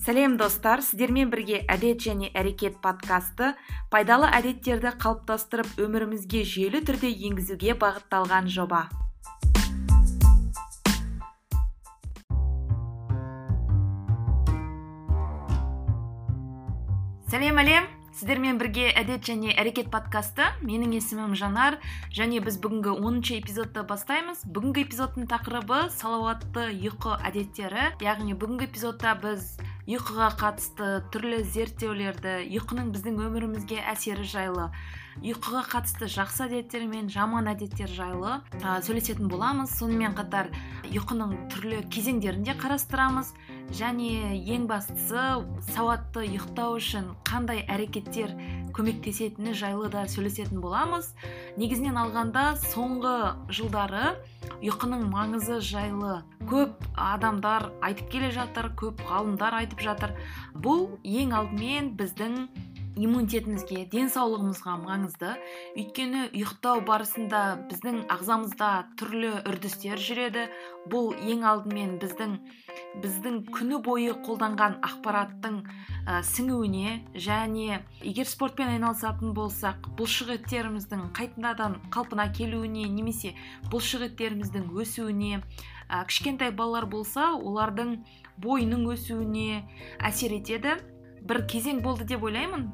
сәлем достар. Сіздермен бірге әдет және әрекет подкасты пайдалы әдеттерді қалыптастырып өмірімізге жүйелі түрде енгізуге бағытталған жоба. Сәлем әлем. Сіздермен бірге әдет және әрекет подкасты. Менің есімім жанар. Және біз бүгінгі 10 эпизодты бастаймыз. Бүгінгі эпизодтың тақырыбы салауатты ұйқы әдеттері. Яғни бүгінгі эпизодта біз ұйқыға қатысты түрлі зерттеулерді ұйқының біздің өмірімізге әсері жайлы ұйқыға қатысты жақсы әдеттер мен жаман әдеттер жайлы ә, сөйлесетін боламыз. Сонымен қатар ұйқының түрлі кезеңдерін де қарастырамыз. Және ең бастысы сауатты ұйықтау үшін қандай әрекеттер көмектесетіні жайлы да сөйлесетін боламыз. Негізінен алғанда соңғы жылдары ұйқының маңызы жайлы көп адамдар айтып келе жатыр көп ғалымдар айтып жатыр. Бұл ең алдымен біздің иммунитетімізге денсаулығымызға маңызды. Өйткені ұйықтау барысында біздің ағзамызда түрлі үрдістер жүреді. Бұл ең алдымен біздің біздің күні бойы қолданған ақпараттың ә, сіңуіне және егер спортпен айналысатын болсақ бұлшық еттеріміздің қайтадан қалпына келуіне немесе бұлшық еттеріміздің өсуіне ә, кішкентай балалар болса олардың бойының өсуіне әсер етеді. Бір кезең болды деп ойлаймын.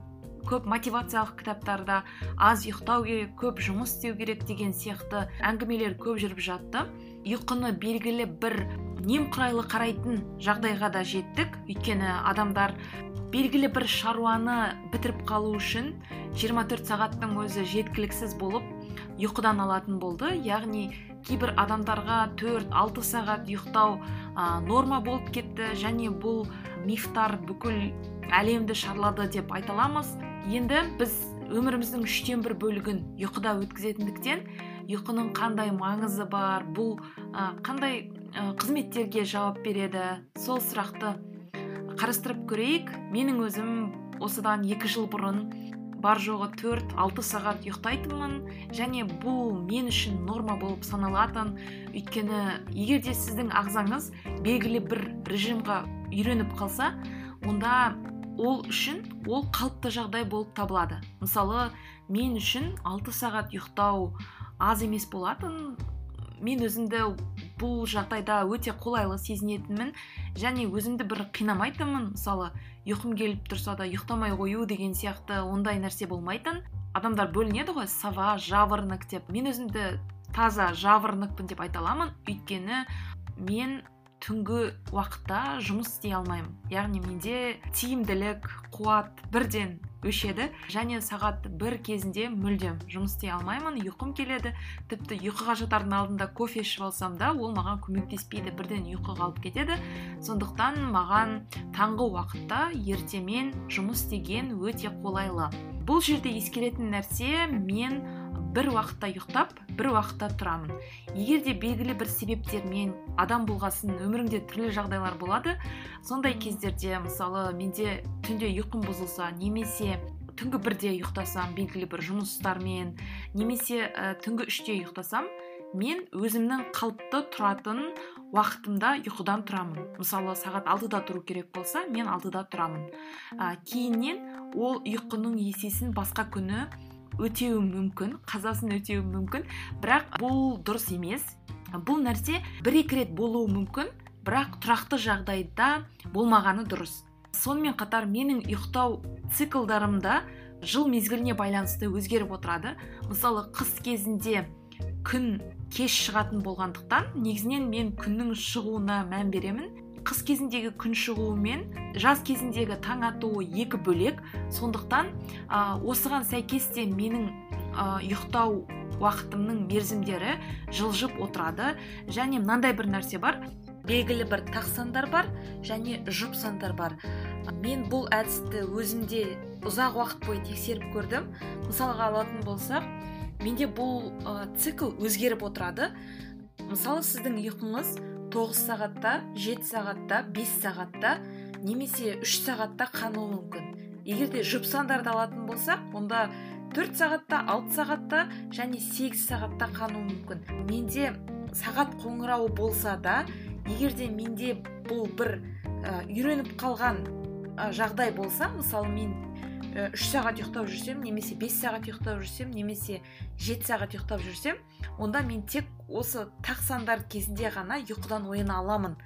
Көп мотивациялық кітаптарда аз ұйықтау керек көп жұмыс істеу керек деген сияқты әңгімелер көп жүріп жатты. Ұйқыны белгілі бір немқұрайлы қарайтын жағдайға да жеттік. Өйткені адамдар белгілі бір шаруаны бітіріп қалу үшін 24 сағаттың өзі жеткіліксіз болып ұйқыдан алатын болды. Яғни кейбір адамдарға 4-6 сағат ұйықтау норма болып кетті және бұл мифтар бүкіл әлемді шарлады деп айта аламыз. Енді біз өміріміздің үштен бір бөлігін ұйқыда өткізетіндіктен ұйқының қандай маңызы бар бұл қандай қызметтерге жауап береді сол сұрақты қарастырып көрейік. Менің өзім осыдан екі жыл бұрын бар жоғы 4-6 сағат ұйықтайтынмын. Және бұл мен үшін норма болып саналатын. Өйткені егер де сіздің ағзаңыз белгілі бір режимға үйреніп қалса онда ол үшін ол қалыпты жағдай болып табылады. Мысалы мен үшін 6 сағат ұйықтау аз емес болатын. Мен өзімді бұл жағдайда өте қолайлы сезінетінмін және өзімді бір қинамайтынмын. Мысалы ұйқым келіп тұрса да ұйықтамай қою деген сияқты ондай нәрсе болмайтын. Адамдар бөлінеді ғой сава жаворонок деп. Мен өзімді таза жаворонокпын деп айта аламын. Өйткені мен түнгі уақытта жұмыс істей алмаймын. Яғни менде тиімділік қуат бірден өшеді және сағат бір кезінде мүлдем жұмыс істей алмаймын ұйқым келеді. Тіпті ұйқыға жатардың алдында кофе ішіп алсам да ол маған көмектеспейді бірден ұйқы қалып кетеді. Сондықтан маған таңғы уақытта ертемен жұмыс істеген өте қолайлы. Бұл жерде ескеретін нәрсе мен бір уақытта ұйықтап бір уақытта тұрамын. Егер де белгілі бір себептермен адам болғасын өміріңде түрлі жағдайлар болады сондай кездерде мысалы менде түнде ұйқым бұзылса немесе түнгі бірде ұйықтасам белгілі бір жұмыстармен немесе ә, түнгі үште ұйықтасам мен өзімнің қалыпты тұратын уақытымда ұйқыдан тұрамын. Мысалы сағат алтыда тұру керек болса мен алтыда тұрамын. Ә, кейіннен ол ұйқының есесін басқа күні өтеуі мүмкін қазасын өтеуі мүмкін. Бірақ бұл дұрыс емес. Бұл нәрсе бір екі рет болуы мүмкін бірақ тұрақты жағдайда болмағаны дұрыс. Сонымен қатар менің ұйықтау циклдарымда жыл мезгіліне байланысты өзгеріп отырады. Мысалы қыс кезінде күн кеш шығатын болғандықтан негізінен мен күннің шығуына мән беремін. Қыс кезіндегі күн шығуы мен жаз кезіндегі таң атуы екі бөлек. Сондықтан ә, осыған сәйкес те менің ә, ұйықтау уақытымның мерзімдері жылжып отырады. Және мынандай бір нәрсе бар. Белгілі бір тақ сандар бар және жұп сандар бар. Мен бұл әдісті өзімде ұзақ уақыт бойы тексеріп көрдім. Мысалға алатын болсақ менде бұл ә, цикл өзгеріп отырады. Мысалы сіздің ұйқыңыз 9 сағатта 7 сағатта 5 сағатта немесе 3 сағатта қануы мүмкін. Егер де жұп сандарды алатын болсақ онда 4 сағатта 6 сағатта және 8 сағатта қануы мүмкін. Менде сағат қоңырауы болса да егер де менде бұл бір үйреніп қалған жағдай болса мысалы мен үш сағат ұйықтап жүрсем немесе бес сағат ұйықтап жүрсем немесе жеті сағат ұйықтап жүрсем онда мен тек осы тақ сандар кезінде ғана ұйқыдан ояна аламын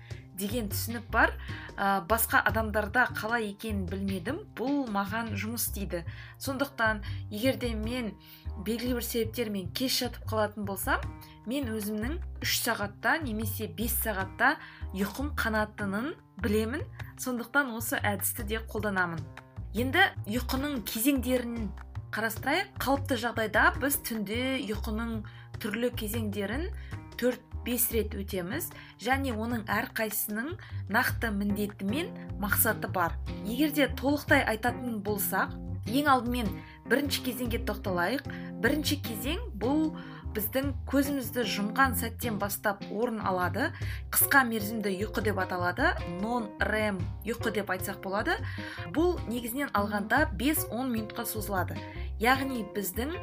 деген түсінік бар. Ә, басқа адамдарда қалай екенін білмедім. Бұл маған жұмыс істейді. Сондықтан егерде мен белгілі бір себептермен кеш жатып қалатын болсам мен өзімнің үш сағатта немесе бес сағатта ұйқым қанатынын білемін. Сондықтан осы әдісті де қолданамын. Енді ұйқының кезеңдерін қарастырайық. Қалыпты жағдайда біз түнде ұйқының түрлі кезеңдерін төрт бес рет өтеміз. Және оның әрқайсысының нақты міндеті мен мақсаты бар. Егерде толықтай айтатын болсақ ең алдымен бірінші кезеңге тоқталайық. Бірінші кезең бұл біздің көзімізді жұмған сәттен бастап орын алады. Қысқа мерзімді ұйқы деп аталады. Нон рем ұйқы деп айтсақ болады. Бұл негізінен алғанда 5-10 минутқа созылады. Яғни біздің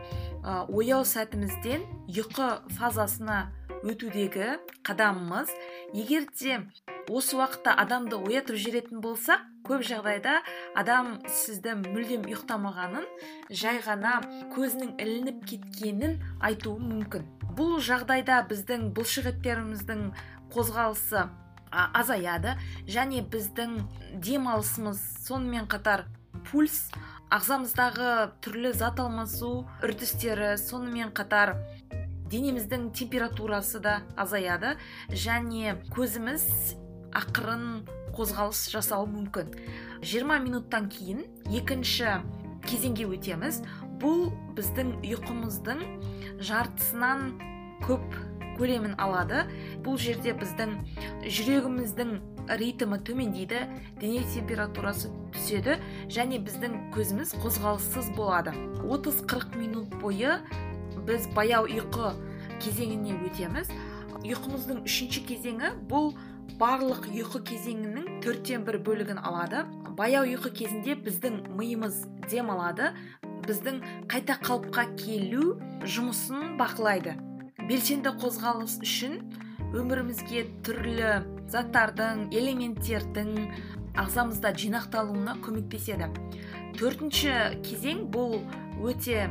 ояу сәтімізден ұйқы фазасына өтудегі қадамымыз егер де осы уақытта адамды оятып жіберетін болсақ көп жағдайда адам сізді мүлдем ұйықтамағанын жай ғана көзінің ілініп кеткенін айтуы мүмкін. Бұл жағдайда біздің бұлшық еттеріміздің қозғалысы азаяды және біздің демалысымыз сонымен қатар пульс ағзамыздағы түрлі зат алмасу үрдістері сонымен қатар денеміздің температурасы да азаяды және көзіміз ақырын қозғалыс жасауы мүмкін. 20 минуттан кейін екінші кезеңге өтеміз. Бұл біздің ұйқымыздың жартысынан көп көлемін алады. Бұл жерде біздің жүрегіміздің ритмі төмендейді дене температурасы түседі және біздің көзіміз қозғалыссыз болады. 30-40 минут бойы біз баяу ұйқы кезеңіне өтеміз. Ұйқымыздың үшінші кезеңі бұл барлық ұйқы кезеңінің төрттен бір бөлігін алады. Баяу ұйқы кезінде біздің миымыз демалады біздің қайта қалыпқа келу жұмысын бақылайды. Белсенді қозғалыс үшін өмірімізге түрлі заттардың элементтердің ағзамызда жинақталуына көмектеседі. Төртінші кезең бұл өте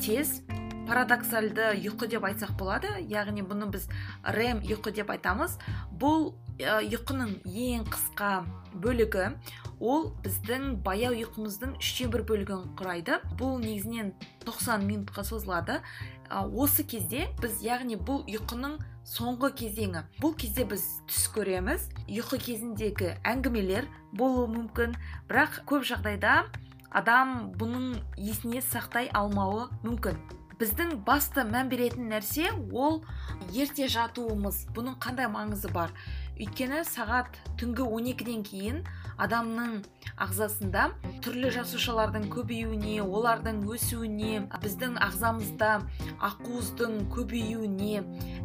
тез парадоксальды ұйқы деп айтсақ болады. Яғни бұны біз рем ұйқы деп айтамыз. Бұл ұйқының ең қысқа бөлігі ол біздің баяу ұйқымыздың үштен бір бөлігін құрайды. Бұл негізінен 90 минутқа созылады. Осы кезде біз яғни бұл ұйқының соңғы кезеңі бұл кезде біз түс көреміз. Ұйқы кезіндегі әңгімелер болуы мүмкін бірақ көп жағдайда адам бұның есіне сақтай алмауы мүмкін. Біздің басты мән беретін нәрсе ол ерте жатуымыз. Бұның қандай маңызы бар? Өйткені сағат түнгі 12-ден кейін адамның ағзасында түрлі жасушалардың көбеюіне олардың өсуіне біздің ағзамызда ақуыздың көбеюіне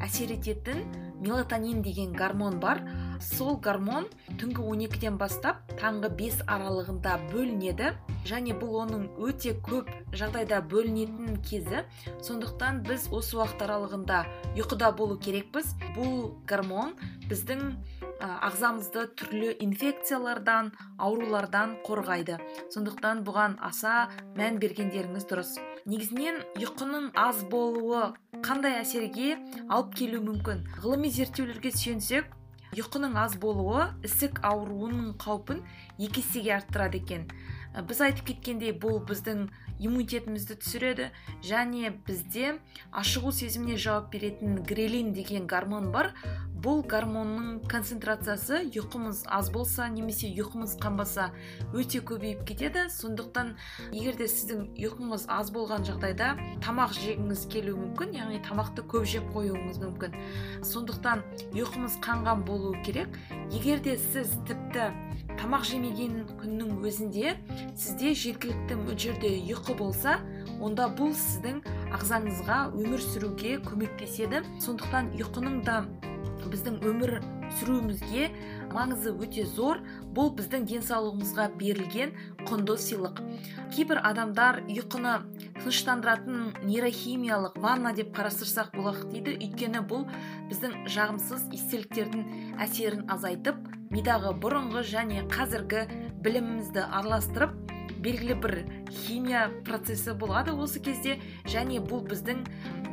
әсер ететін мелатонин деген гормон бар. Сол гормон түнгі 12-ден бастап таңғы 5 аралығында бөлінеді. Және бұл оның өте көп жағдайда бөлінетін кезі. Сондықтан біз осы уақыт аралығында ұйқыда болу керекпіз. Бұл гормон біздің ағзамызды түрлі инфекциялардан аурулардан қорғайды. Сондықтан бұған аса мән бергендеріңіз дұрыс. Негізінен ұйқының аз болуы қандай әсерге алып келуі мүмкін? Ғылыми зерттеулерге сүйенсек ұйқының аз болуы ісік ауруының қаупін екі есеге арттырады екен. Біз айтып кеткендей бұл біздің иммунитетімізді түсіреді және бізде ашығу сезіміне жауап беретін грелин деген гормон бар. Бұл гормонның концентрациясы ұйқымыз аз болса немесе ұйқымыз қанбаса өте көбейіп кетеді. Сондықтан егер де сіздің ұйқыңыз аз болған жағдайда тамақ жегіңіз келуі мүмкін яғни тамақты көп жеп қоюыңыз мүмкін. Сондықтан ұйқымыз қанған болуы керек. Егер де сіз тіпті тамақ жемеген күннің өзінде сізде жеткілікті мөлшерде ұйқы болса онда бұл сіздің ағзаңызға өмір сүруге көмектеседі. Сондықтан ұйқының да біздің өмір сүруімізге маңызы өте зор. Бұл біздің денсаулығымызға берілген құнды сыйлық кейбір адамдар ұйқыны тыныштандыратын нейрохимиялық ванна деп қарастырсақ болады дейді. Өйткені бұл біздің жағымсыз естеліктердің әсерін азайтып мидағы бұрынғы және қазіргі білімімізді араластырып белгілі бір химия процесі болады осы кезде. Және бұл біздің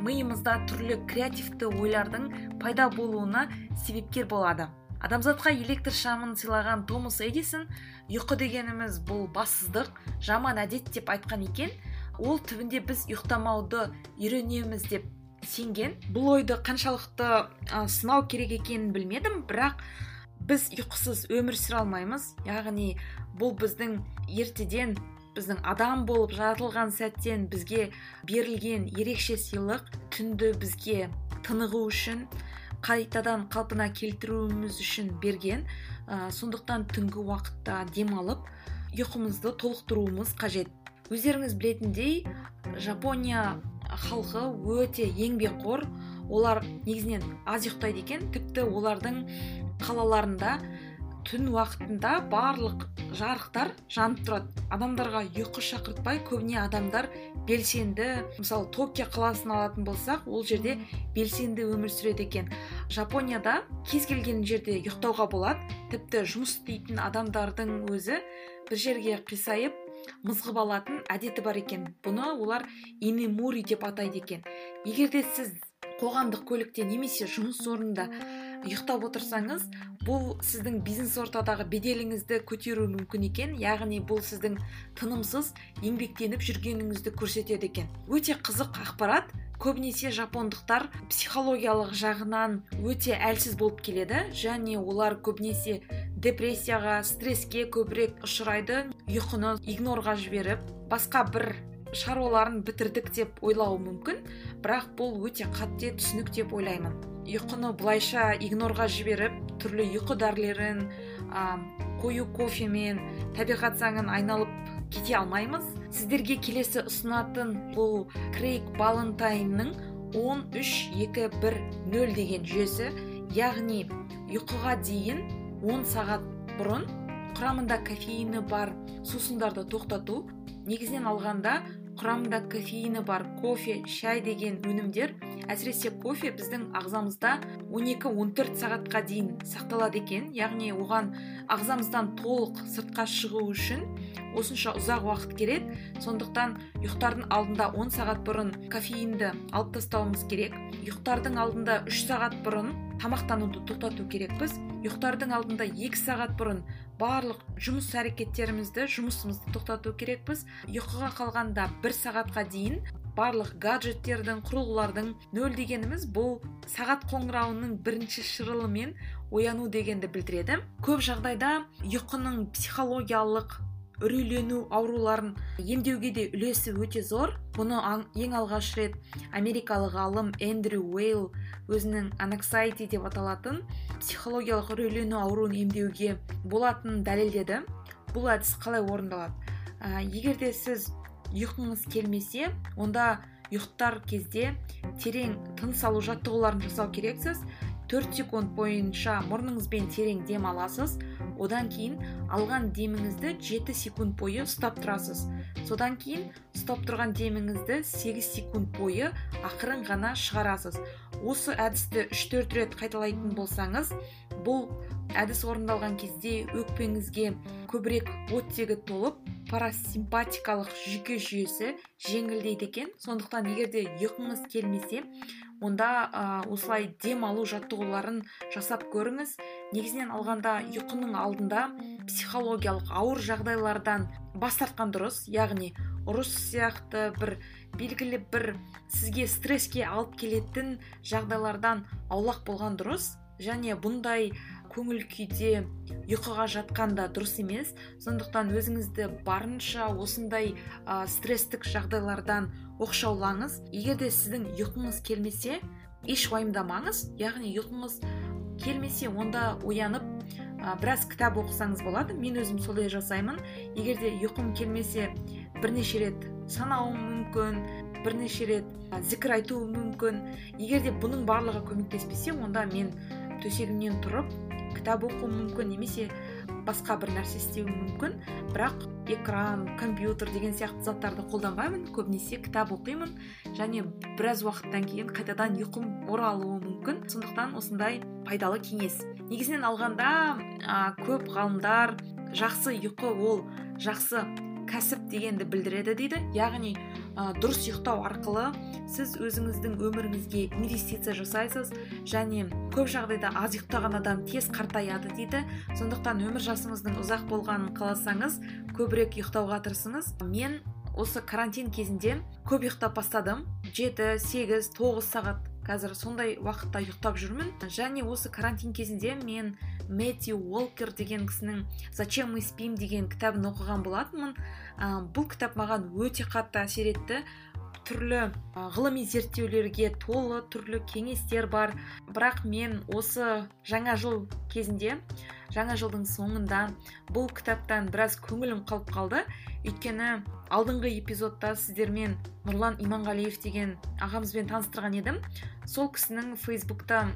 миымызда түрлі креативті ойлардың пайда болуына себепкер болады. Адамзатқа электр шамын сыйлаған томас эдисон ұйқы дегеніміз бұл бассыздық жаман әдет деп айтқан екен. Ол түбінде біз ұйықтамауды үйренеміз деп сенген. Бұл ойды қаншалықты ә, сынау керек екенін білмедім бірақ біз ұйқысыз өмір сүре алмаймыз. Яғни бұл біздің ертеден біздің адам болып жаратылған сәттен бізге берілген ерекше сыйлық түнді бізге тынығу үшін қайтадан қалпына келтіруіміз үшін берген ә, сондықтан түнгі уақытта демалып ұйқымызды толықтыруымыз қажет. Өздеріңіз білетіндей жапония халқы өте еңбекқор. Олар негізінен аз ұйықтайды екен тіпті олардың қалаларында түн уақытында барлық жарықтар жанып тұрады. Адамдарға ұйқы шақыртпай көбіне адамдар белсенді мысалы токио қаласын алатын болсақ ол жерде белсенді өмір сүреді екен. Жапонияда кез келген жерде ұйықтауға болады. Тіпті жұмыс істейтін адамдардың өзі бір жерге қисайып мызғып алатын әдеті бар екен. Бұны олар инемури деп атайды екен. Егер де сіз қоғамдық көлікте немесе жұмыс орнында ұйықтап отырсаңыз бұл сіздің бизнес ортадағы беделіңізді көтеруі мүмкін екен яғни бұл сіздің тынымсыз еңбектеніп жүргеніңізді көрсетеді екен. Өте қызық ақпарат. Көбінесе жапондықтар психологиялық жағынан өте әлсіз болып келеді және олар көбінесе депрессияға стресске көбірек ұшырайды ұйқыны игнорға жіберіп басқа бір шаруаларын бітірдік деп ойлауы мүмкін. Бірақ бұл өте қатте түсінік деп ойлаймын. Ұйқыны былайша игнорға жіберіп түрлі ұйқы дәрілерін ә, қою кофемен табиғат заңын айналып кете алмаймыз. Сіздерге келесі ұсынатын бұл крейг балентайнның 13-2-1-0 деген жүйесі яғни ұйқыға дейін 10 сағат бұрын құрамында кофеині бар сусындарды тоқтату негізінен алғанда құрамында кофеині бар кофе шай деген өнімдер. Әсіресе кофе біздің ағзамызда 12-14 сағатқа дейін сақталады екен. Яғни оған ағзамыздан толық сыртқа шығу үшін осынша ұзақ уақыт керек сондықтан ұйықтардың алдында 10 сағат бұрын кофеинді алып тастауымыз керек. Ұйықтардың алдында 3 сағат бұрын тамақтануды тоқтату керекпіз. Ұйықтардың алдында 2 сағат бұрын барлық жұмыс әрекеттерімізді жұмысымызды тоқтату керекпіз. Ұйқыға қалғанда бір сағатқа дейін барлық гаджеттердің құрылғылардың нөл дегеніміз бұл сағат қоңырауының бірінші шырылымен ояну дегенді білдіреді. Көп жағдайда ұйқының психологиялық үрейлену ауруларын емдеуге де үлесі өте зор. Бұны ең алғаш рет америкалық ғалым эндрю уэйл өзінің анаксайти деп аталатын психологиялық үрейлену ауруын емдеуге болатынын дәлелдеді. Бұл әдіс қалай орындалады? Ә, егер де сіз ұйқыңыз келмесе онда ұйықтар кезде терең тыныс алу жаттығуларын жасау керексіз. Төрт секунд бойынша мұрныңызбен терең дем аласыз. Одан кейін алған деміңізді жеті секунд бойы ұстап тұрасыз. Содан кейін ұстап тұрған деміңізді 8 секунд бойы ақырын ғана шығарасыз. Осы әдісті 3-4 рет қайталайтын болсаңыз бұл әдіс орындалған кезде өкпеңізге көбірек оттегі толып парасимпатикалық жүйке жүйесі жеңілдейді екен. Сондықтан егер де ұйқыңыз келмесе онда ә, осылай дем алу жаттығуларын жасап көріңіз. Негізінен алғанда ұйқының алдында психологиялық ауыр жағдайлардан бас тартқан дұрыс. Яғни ұрыс сияқты бір белгілі бір сізге стресске алып келетін жағдайлардан аулақ болған дұрыс. Және бұндай көңіл күйде ұйқыға жатқанда дұрыс емес. Сондықтан өзіңізді барынша осындай ә, стресстік жағдайлардан оқшаулаңыз. Егер де сіздің ұйқыңыз келмесе еш уайымдамаңыз. Яғни ұйқыңыз келмесе онда оянып ә, біраз кітап оқысаңыз болады. Мен өзім солай жасаймын. Егер де ұйқым келмесе бірнеше рет санауым мүмкін бірнеше рет зікір айтуым мүмкін. Егер де бұның барлығы көмектеспесе онда мен төсегімнен тұрып кітап оқуым мүмкін. Немесе басқа бір нәрсе істеуім мүмкін. Бірақ экран компьютер деген сияқты заттарды қолданбаймын. Көбінесе кітап оқимын. Және біраз уақыттан кейін қайтадан ұйқым оралуы мүмкін. Сондықтан осындай пайдалы кеңес. Негізінен алғанда ә, көп ғалымдар жақсы ұйқы ол жақсы кәсіп дегенді білдіреді дейді. Яғни ә, дұрыс ұйықтау арқылы сіз өзіңіздің өміріңізге инвестиция жасайсыз және көп жағдайда аз ұйықтаған адам тез қартаяды дейді. Сондықтан өмір жасыңыздың ұзақ болғанын қаласаңыз көбірек ұйықтауға тырысыңыз. Мен осы карантин кезінде көп ұйықтап бастадым. Жеті сегіз тоғыз сағат қазір сондай уақытта ұйықтап жүрмін. Және осы карантин кезінде мен мэтью уолкер деген кісінің зачем мы спим? деген кітабын оқыған болатынмын. Ә, бұл кітап маған өте қатты әсер етті. Түрлі ғылыми зерттеулерге толы түрлі кеңестер бар. Бірақ мен осы жаңа жыл кезінде жаңа жылдың соңында бұл кітаптан біраз көңілім қалып қалды. Өйткені алдыңғы эпизодта сіздермен нұрлан иманғалиев деген ағамызбен таныстырған едім. Сол кісінің фейсбукта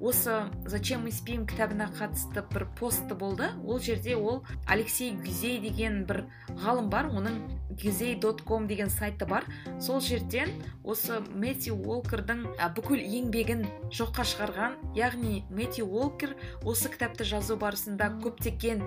осы зачем мы спим? кітабына қатысты бір посты болды. Ол жерде ол алексей гюзей деген бір ғалым бар. Оның гюзей дот ком деген сайты бар. Сол жерден осы мэтью уолкердің бүкіл еңбегін жоққа шығарған яғни мэтью уолкер осы кітапты жазу барысында көптеген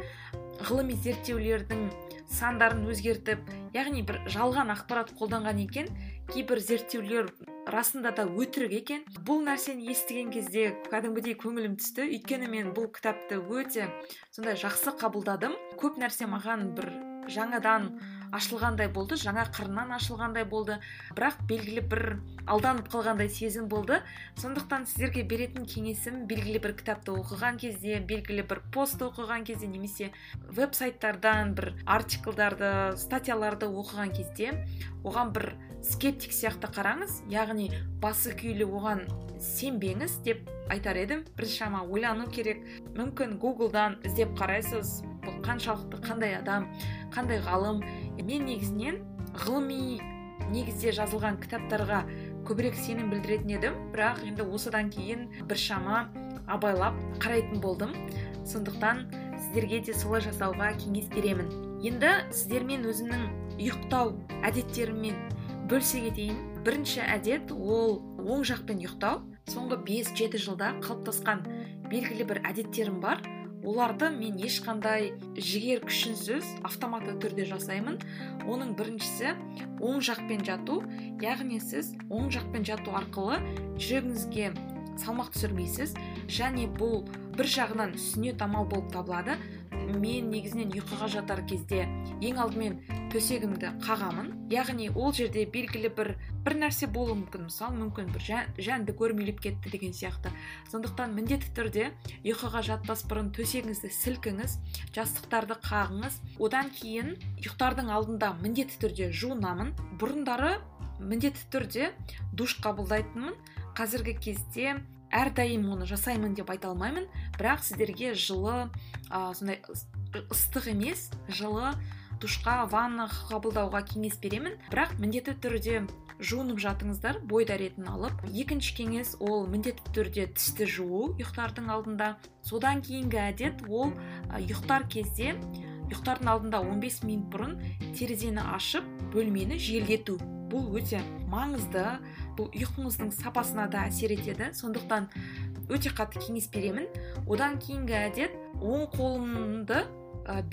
ғылыми зерттеулердің сандарын өзгертіп яғни бір жалған ақпарат қолданған екен кейбір зерттеулер расында да өтірік екен. Бұл нәрсені естіген кезде кәдімгідей көңілім түсті. Өйткені мен бұл кітапты өте сондай жақсы қабылдадым. Көп нәрсе маған бір жаңадан ашылғандай болды жаңа қырынан ашылғандай болды. Бірақ белгілі бір алданып қалғандай сезім болды. Сондықтан сіздерге беретін кеңесім белгілі бір кітапты оқыған кезде белгілі бір пост оқыған кезде немесе веб сайттардан бір артиклдарды статьяларды оқыған кезде оған бір скептик сияқты қараңыз яғни басы күйлі оған сенбеңіз деп айтар едім. Біршама ойлану керек. Мүмкін гуглдан іздеп қарайсыз бұл қаншалықты қандай адам қандай ғалым мен негізінен ғылыми негізде жазылған кітаптарға көбірек сенім білдіретін едім. Бірақ енді осыдан кейін біршама абайлап қарайтын болдым. Сондықтан сіздерге де солай жасауға кеңес беремін. Енді сіздермен өзімнің ұйықтау әдеттеріммен бөлісе кетейін. Бірінші әдет ол оң жақпен ұйықтау. Соңғы 5-7 жылда қалыптасқан белгілі бір әдеттерім бар. Оларды мен ешқандай жігер күшінсіз автоматты түрде жасаймын. Оның біріншісі оң жақпен жату. Яғни сіз оң жақпен жату арқылы жүрегіңізге салмақ түсірмейсіз және бұл бір жағынан сүннет амал болып табылады. Мен негізінен ұйқыға жатар кезде ең алдымен төсегімді қағамын. Яғни ол жерде белгілі бір бір нәрсе болуы мүмкін. Мысалы мүмкін бір жәнді көрмелеп кетті деген сияқты. Сондықтан міндетті түрде ұйқыға жатпас бұрын төсегіңізді сілкіңіз жастықтарды қағыңыз. Одан кейін ұйықтардың алдында міндетті түрде жуынамын. Бұрындары міндетті түрде душ қабылдайтынмын. Қазіргі кезде әрдайым оны жасаймын деп айта алмаймын. Бірақ сіздерге жылы ә, сондай ыстық емес жылы душқа ванна қабылдауға кеңес беремін. Бірақ міндетті түрде жуынып жатыңыздар бой дәретін алып. Екінші кеңес ол міндетті түрде тісті жуу ұйықтардың алдында. Содан кейінгі әдет ол ұйықтар кезде ұйықтардың алдында 15 минут бұрын терезені ашып бөлмені желдету. Бұл өте маңызды. Бұл ұйқыңыздың сапасына да әсер етеді. Сондықтан өте қатты кеңес беремін. Одан кейінгі әдет оң қолымды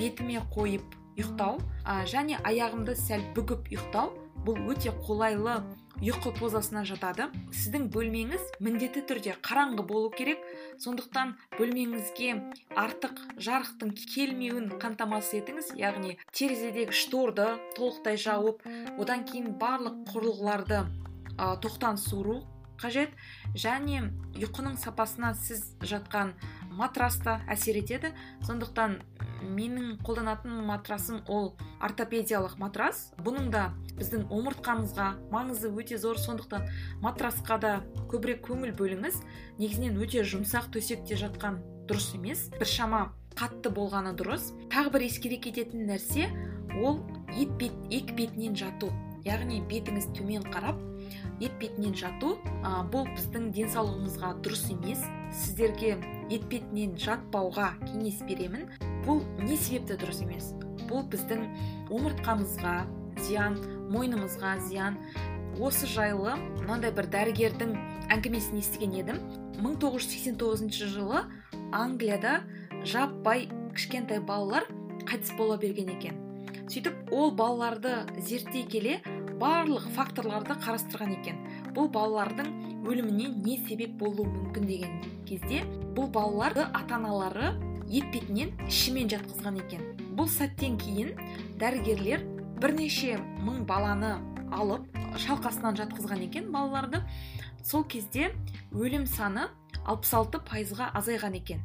бетіме қойып ұйықтау және аяғымды сәл бүгіп ұйықтау. Бұл өте қолайлы ұйқы позасына жатады. Сіздің бөлмеңіз міндетті түрде қараңғы болу керек. Сондықтан бөлмеңізге артық жарықтың келмеуін қамтамасыз етіңіз. Яғни терезедегі шторды толықтай жауып одан кейін барлық құрылғыларды ә, тоқтан суыру қажет. Және ұйқының сапасына сіз жатқан матрас та әсер етеді. Сондықтан менің қолданатын матрасым ол ортопедиялық матрас. Бұның да біздің омыртқамызға маңызы өте зор. Сондықтан матрасқа да көбірек көңіл бөліңіз. Негізінен өте жұмсақ төсекте жатқан дұрыс емес біршама қатты болғаны дұрыс. Тағы бір ескере кететін нәрсе ол екі бетінен жату. Яғни бетіңіз төмен қарап етбетінен жату ә, бұл біздің денсаулығымызға дұрыс емес. Сіздерге етбетінен жатпауға кеңес беремін. Бұл не себепті дұрыс емес? Бұл біздің омыртқамызға зиян мойнымызға зиян. Осы жайлы мынандай бір дәрігердің әңгімесін естіген едім. 1989 жылы англияда жаппай кішкентай балалар қайтыс бола берген екен. Сөйтіп ол балаларды зерттей келе барлық факторларды қарастырған екен. Бұл балалардың өліміне не себеп болуы мүмкін деген кезде бұл балаларды ата аналары етпетінен ішімен жатқызған екен. Бұл сәттен кейін дәрігерлер бірнеше мың баланы алып шалқасынан жатқызған екен балаларды. Сол кезде өлім саны 66 пайызға азайған екен.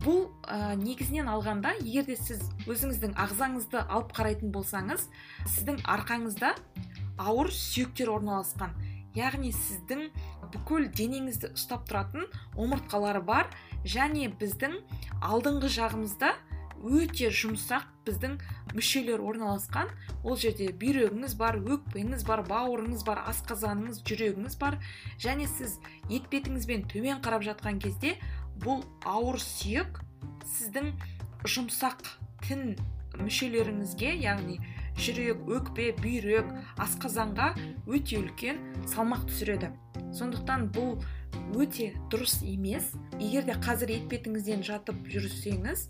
Бұл ә, негізінен алғанда егер де сіз өзіңіздің ағзаңызды алып қарайтын болсаңыз сіздің арқаңызда ауыр сүйектер орналасқан. Яғни сіздің бүкіл денеңізді ұстап тұратын омыртқалары бар. Және біздің алдыңғы жағымызда өте жұмсақ біздің мүшелер орналасқан. Ол жерде бүйрегіңіз бар өкпеңіз бар бауырыңыз бар асқазаныңыз жүрегіңіз бар. Және сіз етпетіңізбен төмен қарап жатқан кезде бұл ауыр сүйек сіздің жұмсақ тін мүшелеріңізге яғни жүрек өкпе бүйрек асқазанға өте үлкен салмақ түсіреді. Сондықтан бұл өте дұрыс емес. Егер де қазір етпетіңізден жатып жүрсеңіз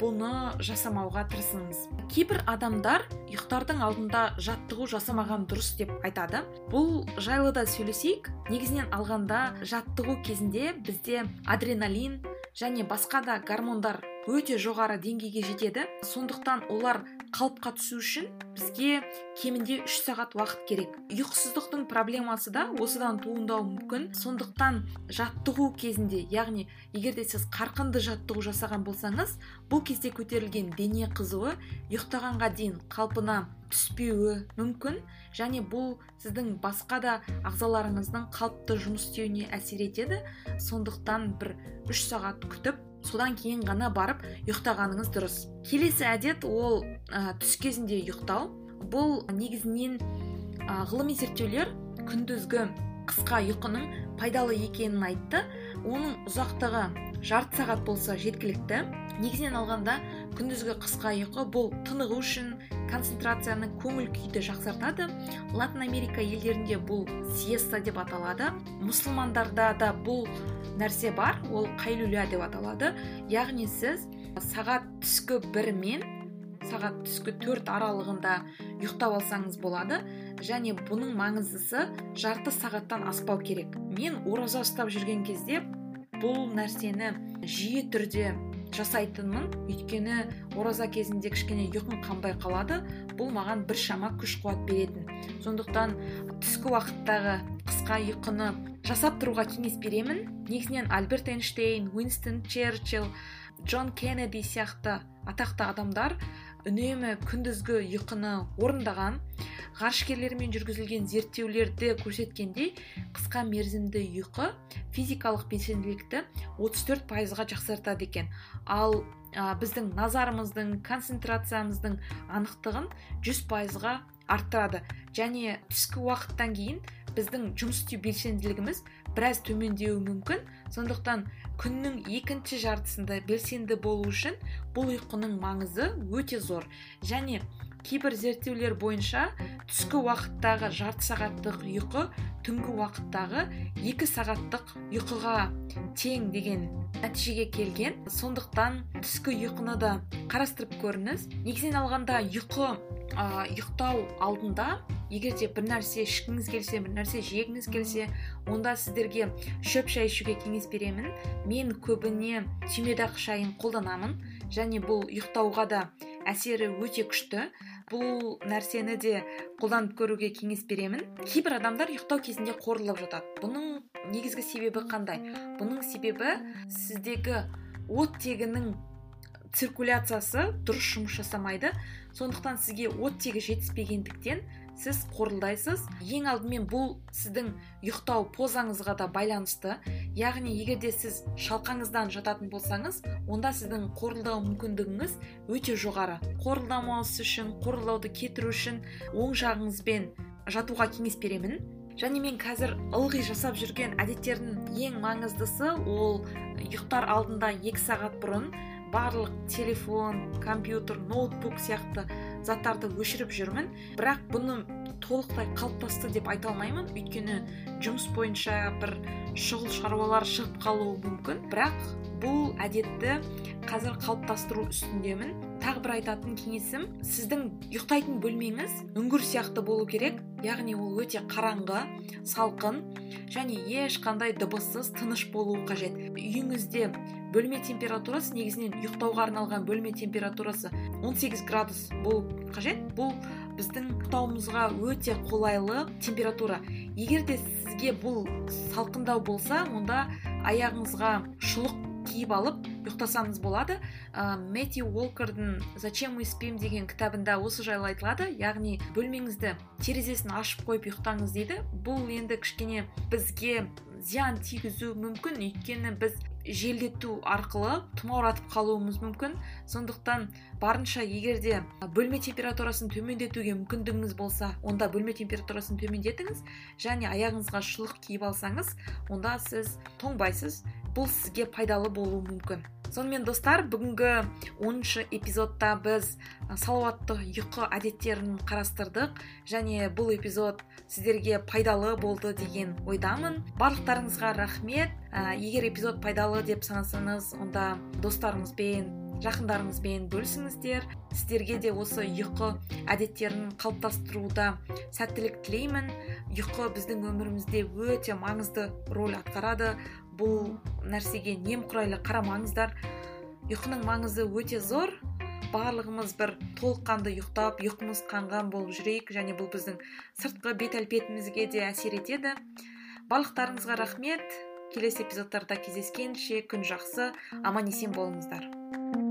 бұны жасамауға тырысыңыз. Кейбір адамдар ұйықтардың алдында жаттығу жасамаған дұрыс деп айтады. Бұл жайлы да сөйлесейік. Негізінен алғанда жаттығу кезінде бізде адреналин және басқа да гормондар өте жоғары деңгейге жетеді. Сондықтан олар қалыпқа түсу үшін бізге кемінде үш сағат уақыт керек. Ұйқысыздықтың проблемасы да осыдан туындауы мүмкін. Сондықтан жаттығу кезінде яғни егер де сіз қарқынды жаттығу жасаған болсаңыз бұл кезде көтерілген дене қызуы ұйықтағанға дейін қалпына түспеуі мүмкін. Және бұл сіздің басқа да ағзаларыңыздың қалыпты жұмыс істеуіне әсер етеді. Сондықтан бір үш сағат күтіп содан кейін ғана барып ұйықтағаныңыз дұрыс. Келесі әдет ол ә, түс кезінде ұйықтау. Бұл негізінен ә, ғылыми зерттеулер күндізгі қысқа ұйқының пайдалы екенін айтты. Оның ұзақтығы жарты сағат болса жеткілікті. Негізінен алғанда күндізгі қысқа ұйқы бұл тынығу үшін концентрацияны көңіл күйді жақсартады. Латын америка елдерінде бұл сиеста деп аталады. Мұсылмандарда да бұл нәрсе бар ол қайлуля деп аталады. Яғни сіз сағат түскі бір мен сағат түскі төрт аралығында ұйықтап алсаңыз болады. Және бұның маңыздысы жарты сағаттан аспау керек. Мен ораза ұстап жүрген кезде бұл нәрсені жиі түрде жасайтынмын. Өйткені ораза кезінде кішкене ұйқым қанбай қалады. Бұл маған бір шама күш қуат беретін сондықтан түскі уақыттағы қысқа ұйқыны жасап тұруға кеңес беремін. Негізінен альберт эйнштейн уинстон черчилл джон кеннеди сияқты атақты адамдар үнемі күндізгі ұйқыны орындаған ғарышкерлермен жүргізілген зерттеулерде көрсеткендей қысқа мерзімді ұйқы физикалық белсенділікті 34 пайызға жақсартады екен. Ал біздің назарымыздың концентрациямыздың анықтығын 100 пайызға арттырады. Және түскі уақыттан кейін біздің жұмыс істеу белсенділігіміз біраз төмендеуі мүмкін. Сондықтан күннің екінші жартысында белсенді болу үшін бұл ұйқының маңызы өте зор. Және кейбір зерттеулер бойынша түскі уақыттағы жарты сағаттық ұйқы түнгі уақыттағы екі сағаттық ұйқыға тең деген нәтижеге келген. Сондықтан түскі ұйқыны да қарастырып көріңіз. Негізінен алғанда ұйқы ә, ұйықтау алдында егер де бір нәрсе ішкіңіз келсе бір нәрсе жегіңіз келсе онда сіздерге шөп шай ішуге кеңес беремін. Мен көбіне түймедақ шайын қолданамын және бұл ұйықтауға да әсері өте күшті. Бұл нәрсені де қолданып көруге кеңес беремін. Кейбір адамдар ұйықтау кезінде қорылып жатады. Бұның негізгі себебі қандай? Бұның себебі сіздегі оттегінің циркуляциясы дұрыс жұмыс жасамайды. Сондықтан сізге оттегі жетіспегендіктен сіз қорылдайсыз. Ең алдымен бұл сіздің ұйықтау позаңызға да байланысты. Яғни егер де сіз шалқаңыздан жататын болсаңыз онда сіздің қорылдау мүмкіндігіңіз өте жоғары. Қорылдамауыңыз үшін қорылдауды кетіру үшін оң жағыңызбен жатуға кеңес беремін. Және мен қазір ылғи жасап жүрген әдеттердің ең маңыздысы ол ұйықтар алдында екі сағат бұрын барлық телефон компьютер ноутбук сияқты заттарды өшіріп жүрмін. Бірақ бұны толықтай қалыптасты деп айта алмаймын. Өйткені жұмыс бойынша бір шұғыл шаруалар шығып қалуы мүмкін. Бірақ бұл әдетті қазір қалыптастыру үстіндемін. Тағы бір айтатын кеңесім сіздің ұйықтайтын бөлмеңіз үңгір сияқты болу керек. Яғни ол өте қараңғы салқын және ешқандай дыбыссыз тыныш болуы қажет. Үйіңізде бөлме температурасы негізінен ұйықтауға арналған бөлме температурасы 18 градус болу қажет. Бұл біздің ұйықтауымызға өте қолайлы температура. Егер де сізге бұл салқындау болса онда аяғыңызға шұлық киіп алып ұйықтасаңыз болады. Ә, мэтью уолкердің зачем мы спим? деген кітабында осы жайлы айтылады. Яғни бөлмеңізді терезесін ашып қойып ұйықтаңыз дейді. Бұл енді кішкене бізге зиян тигізу мүмкін. Өйткені біз желдету арқылы тұмауратып қалуымыз мүмкін. Сондықтан барынша егерде бөлме температурасын төмендетуге мүмкіндігіңіз болса онда бөлме температурасын төмендетіңіз және аяғыңызға шұлық киіп алсаңыз онда сіз тоңбайсыз бұл сізге пайдалы болуы мүмкін. Сонымен достар бүгінгі оныншы эпизодта біз салауатты ұйқы әдеттерін қарастырдық және бұл эпизод сіздерге пайдалы болды деген ойдамын. Барлықтарыңызға рахмет. Егер эпизод пайдалы деп санасаңыз онда достарыңызбен жақындарыңызбен бөлісіңіздер. Сіздерге де осы ұйқы әдеттерін қалыптастыруда сәттілік тілеймін. Ұйқы біздің өмірімізде өте маңызды рөл атқарады. Бұл нәрсеге немқұрайлы қарамаңыздар. Ұйқының маңызы өте зор. Барлығымыз бір толыққанды ұйықтап ұйқымыз қанған болып жүрейік және бұл біздің сыртқы бет әлпетімізге де әсер етеді. Барлықтарыңызға рахмет. Келесі эпизодтарда кездескенше күн жақсы. Аман есен болыңыздар.